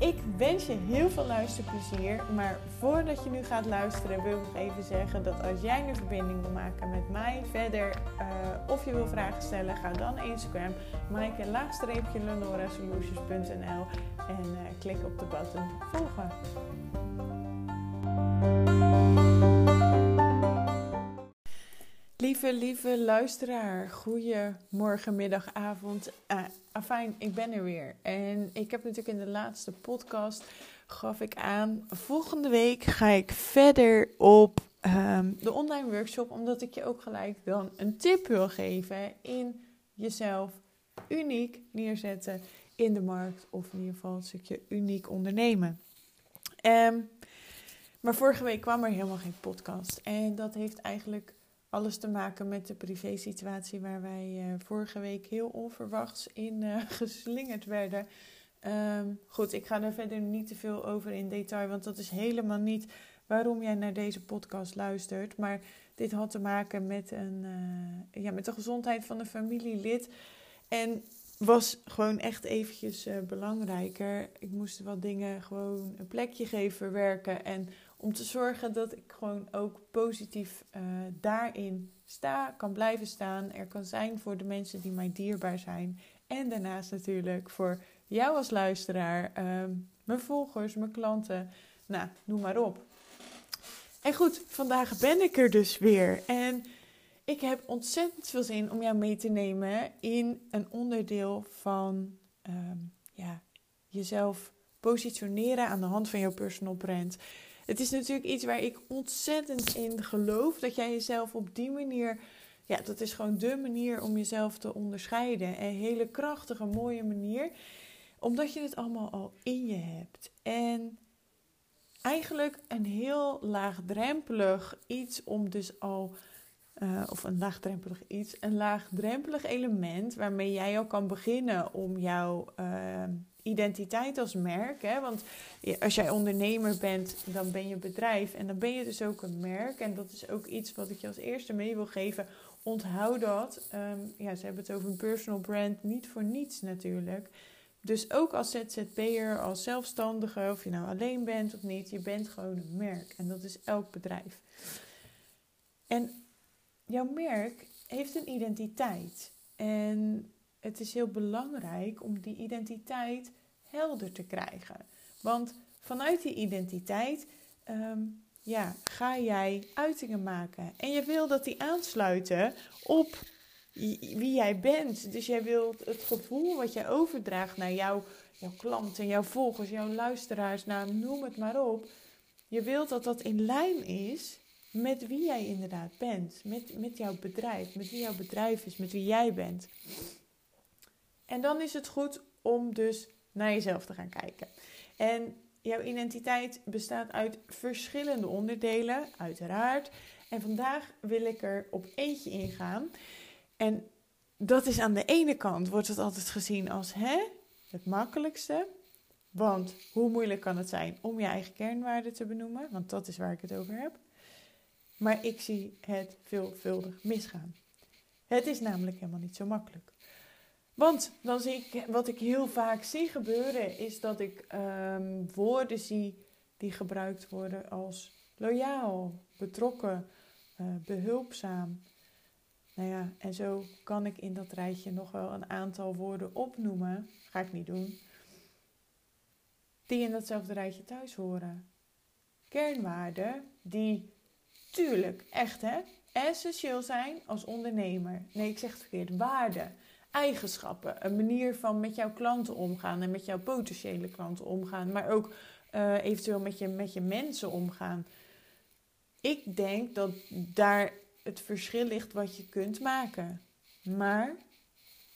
Ik wens je heel veel luisterplezier. Maar voordat je nu gaat luisteren, wil ik even zeggen dat als jij een verbinding wil maken met mij verder uh, of je wil vragen stellen, ga dan Instagram, maaike laagstreepje lenorasolutions.nl en uh, klik op de button volgen. Lieve, lieve luisteraar, goedemorgen, middag, avond. Uh, afijn, ik ben er weer. En ik heb natuurlijk in de laatste podcast gaf ik aan, volgende week ga ik verder op um, de online workshop, omdat ik je ook gelijk dan een tip wil geven in jezelf uniek neerzetten in de markt, of in ieder geval een stukje uniek ondernemen. Um, maar vorige week kwam er helemaal geen podcast. En dat heeft eigenlijk alles te maken met de privé-situatie waar wij uh, vorige week heel onverwachts in uh, geslingerd werden. Um, goed, ik ga daar verder niet te veel over in detail, want dat is helemaal niet waarom jij naar deze podcast luistert. Maar dit had te maken met, een, uh, ja, met de gezondheid van een familielid. En was gewoon echt eventjes belangrijker. Ik moest wat dingen gewoon een plekje geven, verwerken. En om te zorgen dat ik gewoon ook positief uh, daarin sta, kan blijven staan. Er kan zijn voor de mensen die mij dierbaar zijn. En daarnaast natuurlijk voor jou als luisteraar, uh, mijn volgers, mijn klanten. Nou, noem maar op. En goed, vandaag ben ik er dus weer. En ik heb ontzettend veel zin om jou mee te nemen in een onderdeel van um, ja, jezelf positioneren aan de hand van jouw personal brand. Het is natuurlijk iets waar ik ontzettend in geloof. Dat jij jezelf op die manier. Ja, dat is gewoon de manier om jezelf te onderscheiden. Een hele krachtige, mooie manier. Omdat je het allemaal al in je hebt. En eigenlijk een heel laagdrempelig iets om dus al. Uh, of een laagdrempelig iets, een laagdrempelig element waarmee jij al kan beginnen om jouw uh, identiteit als merk. Hè? Want als jij ondernemer bent, dan ben je bedrijf en dan ben je dus ook een merk. En dat is ook iets wat ik je als eerste mee wil geven. Onthoud dat. Um, ja, ze hebben het over een personal brand, niet voor niets natuurlijk. Dus ook als ZZP'er, als zelfstandige, of je nou alleen bent of niet, je bent gewoon een merk. En dat is elk bedrijf. En jouw merk heeft een identiteit. En het is heel belangrijk om die identiteit helder te krijgen. Want vanuit die identiteit um, ja, ga jij uitingen maken. En je wil dat die aansluiten op wie jij bent. Dus jij wilt het gevoel wat jij overdraagt naar jouw, jouw klanten, jouw volgers, jouw luisteraars, nou, noem het maar op. Je wilt dat dat in lijn is met wie jij inderdaad bent. Met, met jouw bedrijf, met wie jouw bedrijf is, met wie jij bent. En dan is het goed om dus naar jezelf te gaan kijken. En jouw identiteit bestaat uit verschillende onderdelen, uiteraard. En vandaag wil ik er op eentje ingaan. En dat is aan de ene kant, wordt het altijd gezien als hè, het makkelijkste. Want hoe moeilijk kan het zijn om je eigen kernwaarden te benoemen? Want dat is waar ik het over heb. Maar ik zie het veelvuldig misgaan. Het is namelijk helemaal niet zo makkelijk. Want dan zie ik, wat ik heel vaak zie gebeuren, is dat ik um, woorden zie die gebruikt worden als loyaal, betrokken, uh, behulpzaam. Nou ja, en zo kan ik in dat rijtje nog wel een aantal woorden opnoemen. Ga ik niet doen. Die in datzelfde rijtje thuis horen. Kernwaarden die, tuurlijk, echt hè, essentieel zijn als ondernemer. Nee, ik zeg het verkeerd. Waarden eigenschappen. Een manier van met jouw klanten omgaan en met jouw potentiële klanten omgaan. Maar ook uh, eventueel met je, met je mensen omgaan. Ik denk dat daar het verschil ligt wat je kunt maken. Maar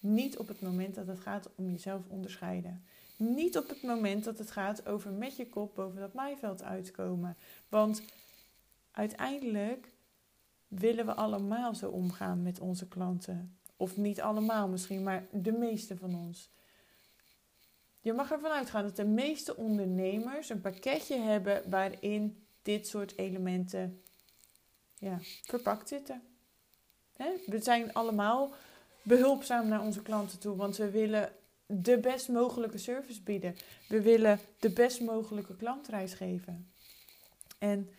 niet op het moment dat het gaat om jezelf onderscheiden. Niet op het moment dat het gaat over met je kop boven dat maaiveld uitkomen. Want uiteindelijk willen we allemaal zo omgaan met onze klanten. Of niet allemaal misschien, maar de meeste van ons. Je mag ervan uitgaan dat de meeste ondernemers een pakketje hebben waarin dit soort elementen ja, verpakt zitten. We zijn allemaal behulpzaam naar onze klanten toe, want we willen de best mogelijke service bieden. We willen de best mogelijke klantreis geven. En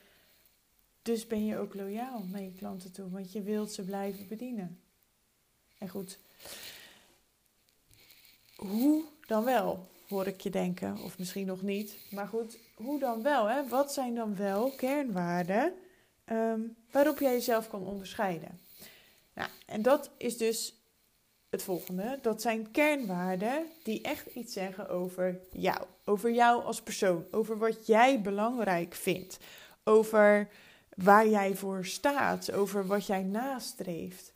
dus ben je ook loyaal naar je klanten toe, want je wilt ze blijven bedienen. En goed, hoe dan wel, hoor ik je denken, of misschien nog niet. Maar goed, hoe dan wel? Hè? Wat zijn dan wel kernwaarden um, waarop jij jezelf kan onderscheiden? Nou, en dat is dus het volgende. Dat zijn kernwaarden die echt iets zeggen over jou. Over jou als persoon. Over wat jij belangrijk vindt. Over waar jij voor staat. Over wat jij nastreeft.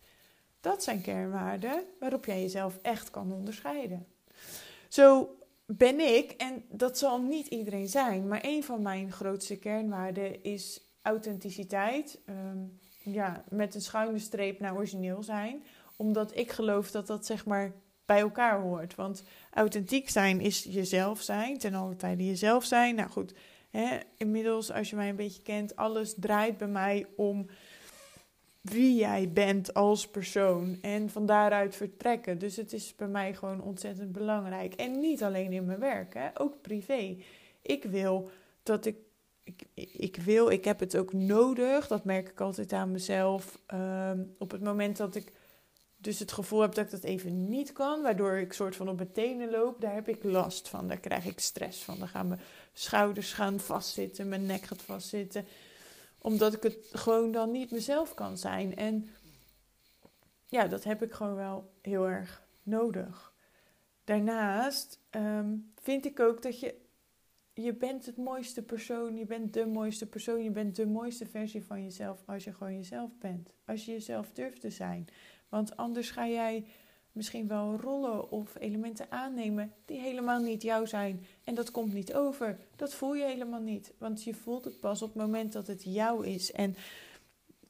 Dat zijn kernwaarden waarop jij jezelf echt kan onderscheiden. Zo ben ik, en dat zal niet iedereen zijn, maar een van mijn grootste kernwaarden is authenticiteit. Ehm, ja, met een schuine streep naar origineel zijn. Omdat ik geloof dat dat zeg maar bij elkaar hoort. Want authentiek zijn is jezelf zijn, ten alle tijde jezelf zijn. Nou goed, hè, inmiddels als je mij een beetje kent, alles draait bij mij om wie jij bent als persoon en van daaruit vertrekken. Dus het is bij mij gewoon ontzettend belangrijk. En niet alleen in mijn werk, hè, ook privé. Ik wil dat ik, ik, ik wil, ik heb het ook nodig, dat merk ik altijd aan mezelf. Um, op het moment dat ik dus het gevoel heb dat ik dat even niet kan, waardoor ik soort van op mijn tenen loop, daar heb ik last van. Daar krijg ik stress van. Dan gaan mijn schouders gaan vastzitten, mijn nek gaat vastzitten omdat ik het gewoon dan niet mezelf kan zijn. En ja, dat heb ik gewoon wel heel erg nodig. Daarnaast ehm, vind ik ook dat je. Je bent het mooiste persoon, je bent de mooiste persoon, je bent de mooiste versie van jezelf als je gewoon jezelf bent. Als je jezelf durft te zijn. Want anders ga jij misschien wel rollen of elementen aannemen die helemaal niet jou zijn. En dat komt niet over. Dat voel je helemaal niet. Want je voelt het pas op het moment dat het jou is. En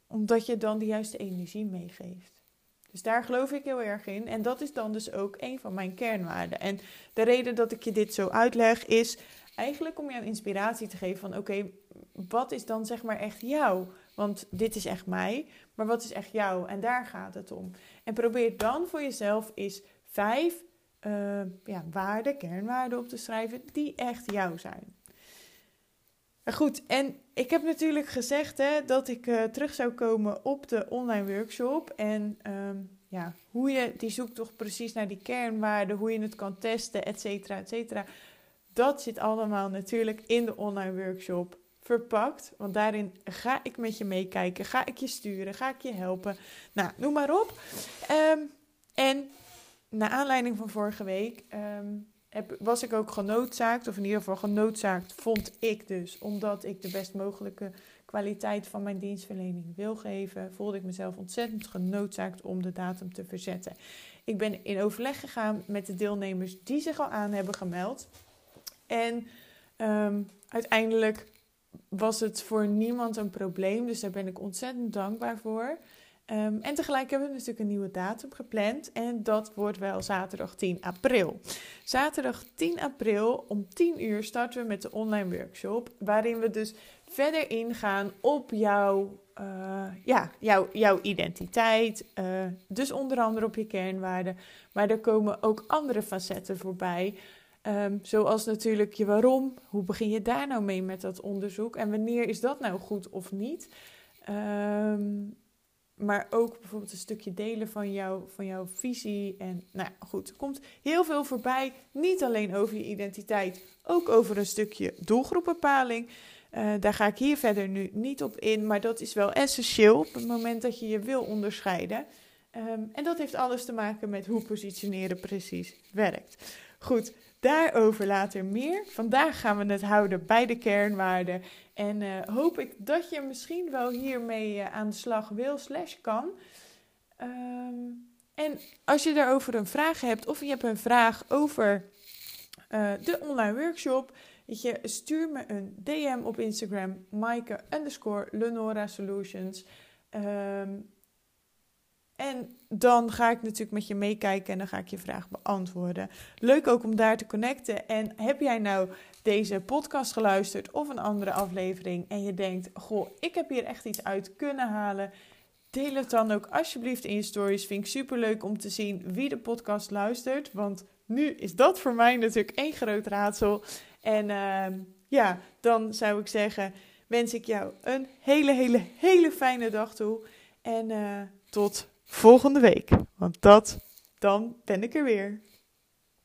omdat je dan de juiste energie meegeeft. Dus daar geloof ik heel erg in. En dat is dan dus ook een van mijn kernwaarden. En de reden dat ik je dit zo uitleg is eigenlijk om jou inspiratie te geven van oké, wat is dan zeg maar echt jou? Want dit is echt mij, maar wat is echt jou? En daar gaat het om. En probeer dan voor jezelf eens vijf uh, ja, waarden, kernwaarden op te schrijven die echt jou zijn. goed, en ik heb natuurlijk gezegd hè, dat ik uh, terug zou komen op de online workshop. En um, ja, hoe je die zoektocht precies naar die kernwaarden, hoe je het kan testen, et cetera, et cetera. Dat zit allemaal natuurlijk in de online workshop verpakt. Want daarin ga ik met je meekijken, ga ik je sturen, ga ik je helpen. Nou, noem maar op. Um, en naar aanleiding van vorige week heb, was ik ook genoodzaakt, of in ieder geval genoodzaakt vond ik dus, omdat ik de best mogelijke kwaliteit van mijn dienstverlening wil geven, voelde ik mezelf ontzettend genoodzaakt om de datum te verzetten. Ik ben in overleg gegaan met de deelnemers die zich al aan hebben gemeld. En um, uiteindelijk was het voor niemand een probleem. Dus daar ben ik ontzettend dankbaar voor. Um, en tegelijk hebben we natuurlijk een nieuwe datum gepland. En dat wordt wel zaterdag 10 april. Zaterdag 10 april om 10 uur starten we met de online workshop. Waarin we dus verder ingaan op jouw, uh, ja, jouw, jouw identiteit. Uh, dus onder andere op je kernwaarden. Maar er komen ook andere facetten voorbij. Um, zoals natuurlijk je waarom. Hoe begin je daar nou mee met dat onderzoek? En wanneer is dat nou goed of niet? Um, maar ook bijvoorbeeld een stukje delen van, jou, van jouw visie. En nou goed, er komt heel veel voorbij. Niet alleen over je identiteit, ook over een stukje doelgroepbepaling. Uh, daar ga ik hier verder nu niet op in, maar dat is wel essentieel op het moment dat je je wil onderscheiden. Um, en dat heeft alles te maken met hoe positioneren precies werkt. Goed, Daarover later meer. Vandaag gaan we het houden bij de kernwaarden. En uh, hoop ik dat je misschien wel hiermee uh, aan de slag wil slash kan. Um, en als je daarover een vraag hebt of je hebt een vraag over uh, de online workshop. Weet je, stuur me een DM op Instagram, Maaike underscore Lenora Solutions. Um, en dan ga ik natuurlijk met je meekijken en dan ga ik je vraag beantwoorden. Leuk ook om daar te connecten. En heb jij nou deze podcast geluisterd of een andere aflevering en je denkt: Goh, ik heb hier echt iets uit kunnen halen. Deel het dan ook alsjeblieft in je stories. Vind ik super leuk om te zien wie de podcast luistert. Want nu is dat voor mij natuurlijk één groot raadsel. En uh, ja, dan zou ik zeggen: wens ik jou een hele, hele, hele fijne dag toe. En uh, tot volgende week. Want dat, dan ben ik er weer.